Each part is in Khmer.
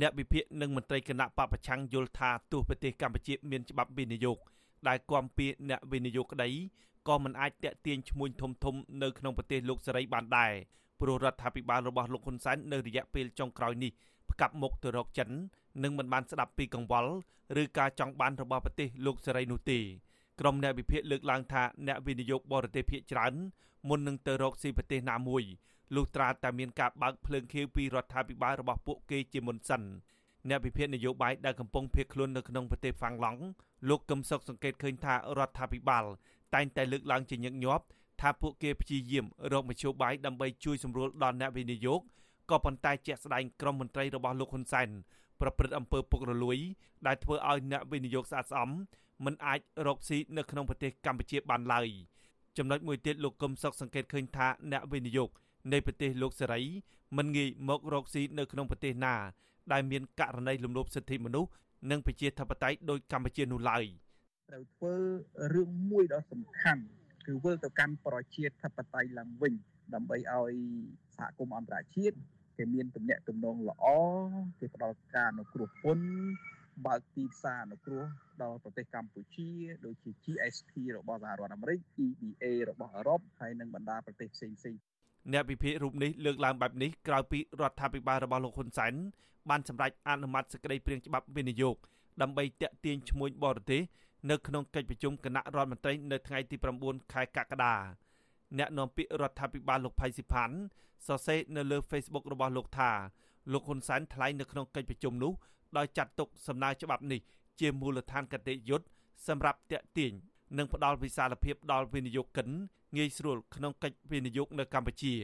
អ្នកវិភាគនិងមន្ត្រីគណៈបពប្រឆាំងយល់ថាទោះប្រទេសកម្ពុជាមានច្បាប់វិនិយោគដែលគាំពៀអ្នកវិនិយោគក្តីក៏មិនអាចតាក់ទាញឈ្មួញធំធំនៅក្នុងប្រទេសលោកសេរីបានដែរព្រោះរដ្ឋាភិបាលរបស់លោកហ៊ុនសែននៅរយៈពេលចុងក្រោយនេះផ្កាប់មុខទៅរកចិននិងមិនបានស្ដាប់ពីកង្វល់ឬការចង់បានរបស់ប្រទេសលោកសេរីនោះទេក្រុមអ្នកវិភាគលើកឡើងថាអ្នកវិនិយោគបរទេសភាគច្រើនមុននឹងទៅរកស៊ីប្រទេសណាមួយ លុះត្រាតែមានការបើកភ្លើងខៀវពីរដ្ឋាភិបាលរបស់ពួកគេជាមុនសិនអ្នកវិភាគនយោបាយដែលកំពុងភៀសខ្លួននៅក្នុងប្រទេសហ្វាំងឡង់លោកកឹមសុខសង្កេតឃើញថារដ្ឋាភិបាលតែងតែលើកឡើងជាញឹកញាប់ថាពួកគេព្យាយាមរកមធ្យោបាយដើម្បីជួយសម្រួលដល់អ្នកវិនិយោគក៏ប៉ុន្តែជាក់ស្ដែងក្រមមន្ត្រីរបស់លោកហ៊ុនសែនប្រព្រឹត្តអំពើពុករលួយ ដែលធ្វើឲ្យអ្នកវិនិយោគស្អាតស្អំមិនអាចរកស៊ីនៅក្នុងប្រទេសកម្ពុជាបានឡើយចំណុចមួយទៀតលោកកឹមសុខសង្កេតឃើញថាអ្នកវិនិយោគ នៃប្រទេសលោកសេរីមិនងាយមករកស៊ីនៅក្នុងប្រទេសណាដែលមានករណីលំលោភសិទ្ធិមនុស្សនិងប្រជាធិបតេយ្យដោយកម្ពុជានោះឡើយត្រូវធ្វើរឿងមួយដ៏សំខាន់គឺវិលទៅកាន់ប្រជាធិបតេយ្យឡើងវិញ ដើម្បីឲ្យសហគមន៍អន្តរជាតិគេមានទំនាក់ទំនងល្អគេផ្ដល់ការអនុគ្រោះពន្ធបើកទីផ្សារអនុគ្រោះដល់ប្រទេសកម្ពុជាដូចជា GSP របស់សហរដ្ឋអាមេរិក EBA របស់អឺរ៉ុបហើយនិងបណ្ដាប្រទេសផ្សេងៗ អ្នកវិភាគរូបនេះលើកឡើងបែបនេះក្រោយពីរដ្ឋាភិបាលរបស់លោកហ៊ុនសែនបានសម្រេចអនុម័តសេចក្តីព្រាងច្បាប់វិនិយោគដើម្បីតាក់ទាញឈ្មួញបរទេសនៅក្នុងកិច្ចប្រជុំគណៈរដ្ឋមន្ត្រីនៅថ្ងៃទី9ខែកក្កដាអ្នកនាំពាក្យរដ្ឋាភិបាលលោកផៃស៊ីផាន់សរសេរនៅលើ Facebook របស់លោកថាលោកហ៊ុនសែនថ្លែងនៅក្នុងកិច្ចប្រជុំនោះដោយចាត់ទុកសំណើច្បាប់នេះជាមូលដ្ឋានកតេយុត្តសម្រាប់តាក់ទាញ និងផ្ដល់វិសាលភាពដល់វិនិយោគិនងាយស្រួលក្នុងកិច្ចវិនិយោគនៅកម្ពុជា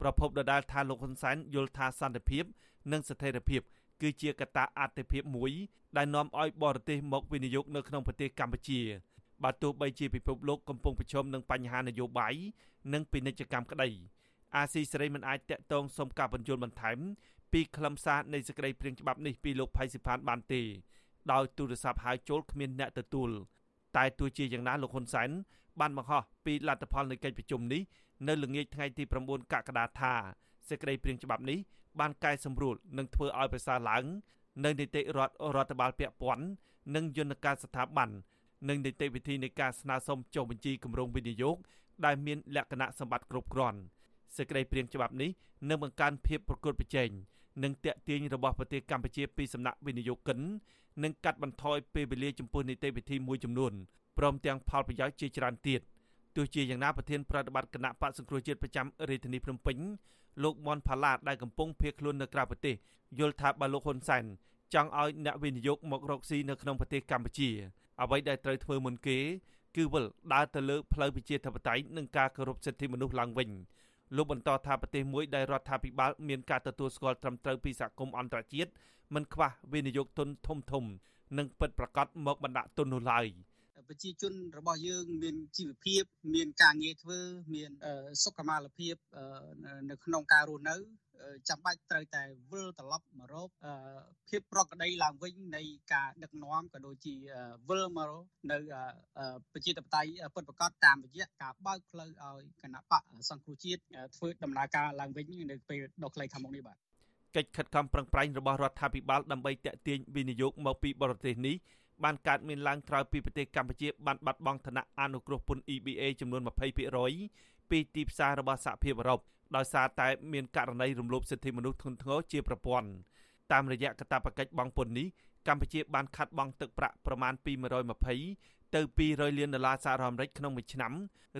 ប្រពន្ធដដែលថាលោកហ៊ុនសែនយល់ថាសន្តិភាព និងស្ថិរភាព គឺជាកត្តាអាទិភាពមួយដែលនាំឲ្យបរទេសមកវិនិយោគនៅក្នុងប្រទេសកម្ពុជាបើទោះបីជាពិភពលោកកំពុងប្រឈមនឹងបញ្ហានយោបាយនិងពាណិជ្ជកម្មក្តីអាស៊ីសេរីមិនអាចតាក់ទងសុំការបញ្យល់បន្ថែមពីខ្លឹមសារនៃសេចក្តីព្រាងច្បាប់នេះពីលោកផៃស៊ីផានបានទេដោយទូរស័ព្ទហៅចូលគ្មានអ្នកទទួល តែទោះជាយ៉ាងណាលោកហ៊ុនសែនបានបង្ហោះពីលទ្ធផលនៃកិច្ចប្រជុំនេះនៅល្ងាចថ្ងៃទី9កក្កដាថាសេចក្តីព្រាងច្បាប់នេះបានកែសម្រួលនិងធ្វើឲ្យប្រសើរឡើងនៅនីតិរដ្ឋរដ្ឋបាលពាក់ព័ន្ធនិងយន្តការស្ថាប័ននិងនីតិវិធីនៃការស្នើសុំចុះបញ្ជីគម្រោងវិនិយោគដែលមានលក្ខណៈសម្បត្តិគ្រប់គ្រាន់សេចក្តីព្រាងច្បាប់នេះនឹងបង្កើនភាពប្រកួតប្រជែង និងតាក់ទាញរបស់ប្រទេសកម្ពុជាពីសំណាក់វិនិយោគិននិងកាត់បន្ថយពេលវេលាចំពោះនីតិវិធីមួយចំនួនព្រមទាំងផលប្រយោជន៍ជាច្រើនទៀតទោះជាយ៉ាងណាប្រធានប្រតិបត្តិគណៈបកសង្គ្រោះជាតិប្រចាំរាជធានីភ្នំពេញលោកមនផាឡាដែលកំពុងភៀសខ្លួននៅក្រៅប្រទេសយល់ថាបើលោកហ៊ុនសែនចង់ឲ្យអ្នកវិនិយោគមករកស៊ីនៅក្នុងប្រទេសកម្ពុជាអ្វីដែលត្រូវធ្វើមុនគេគឺវិលដើរទៅលើផ្លូវប្រជាធិបតេយ្យនិងការគោរពសិទ្ធិមនុស្សឡើងវិញ លោកបន្តថាប្រទេសមួយដែលរដ្ឋាភិបាលមានការទទួលស្គាល់ត្រឹមត្រូវពីសហគមន៍អន្តរជាតិមិនខ្វះវិនិយោគទុនធំធំ និងពិតប្រាកដមកបណ្ដាក់ទុននោះឡើយ។ ប្រជាជនរបស់យើងមានជីវភាព មានការងារធ្វើ មានសុខុមាលភាពនៅក្នុងការរស់នៅចាំបាច់ត្រូវតែវិលត្រឡប់មករកភាពប្រក្រតីឡើងវិញនៃការដឹកនាំក៏ដូចជាវិលមកនៅប្រជាធិបតេយ្យពិតប្រាកដតាមរយៈការបើកផ្លូវឲ្យគណៈបកសង្គ្រោះជាតិធ្វើដំណើរការឡើងវិញនៅពេលដ៏ខ្លីខាងមុខនេះបាទកិច្ចខិតខំប្រឹងប្រែងរបស់រដ្ឋាភិបាលដើម្បីតាក់ទាញវិនិយោគមកពីបរទេសនេះ បានកើតមានឡើងក្រោយពីប្រទេសកម្ពុជាបានបាត់បង់ឋានៈអនុគ្រោះពន្ធ EBA ចំនួន20%ពីទីផ្សាររបស់សហភាពអឺរ៉ុបដោយសារតែមានករណីរំលោភសិទ្ធិមនុស្សធ្ងន់ធ្ងរជាប្រព័ន្ធតាមរយៈកាតព្វកិច្ចបង់ពន្ធនេះកម្ពុជាបានខាត់បង់ទឹកប្រាក់ប្រមាណពី120ទៅ200លានដុល្លារសហរដ្ឋអាមេរិកក្នុងមួយឆ្នាំ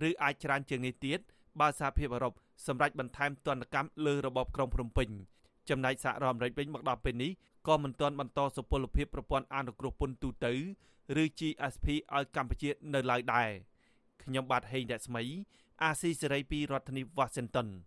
ឬអាចច្រើនជាងនេះទៀតបើសហភាពអឺរ៉ុបសម្រេចបន្ថែមទណ្ឌកម្មលើរបបក្រុងភ្នំពេញចំណែកសហរដ្ឋអាមេរិកវិញមកដល់ពេលនេះ ក៏មិនទាន់បន្តសុពលភាពប្រព័ន្ធអនុគ្រោះពន្ធទូទៅឬ GSP ឲ្យកម្ពុជានៅឡើយដែរខ្ញុំបាទហេងរស្មី អាស៊ីសេរីពីរដ្ឋធានី Washington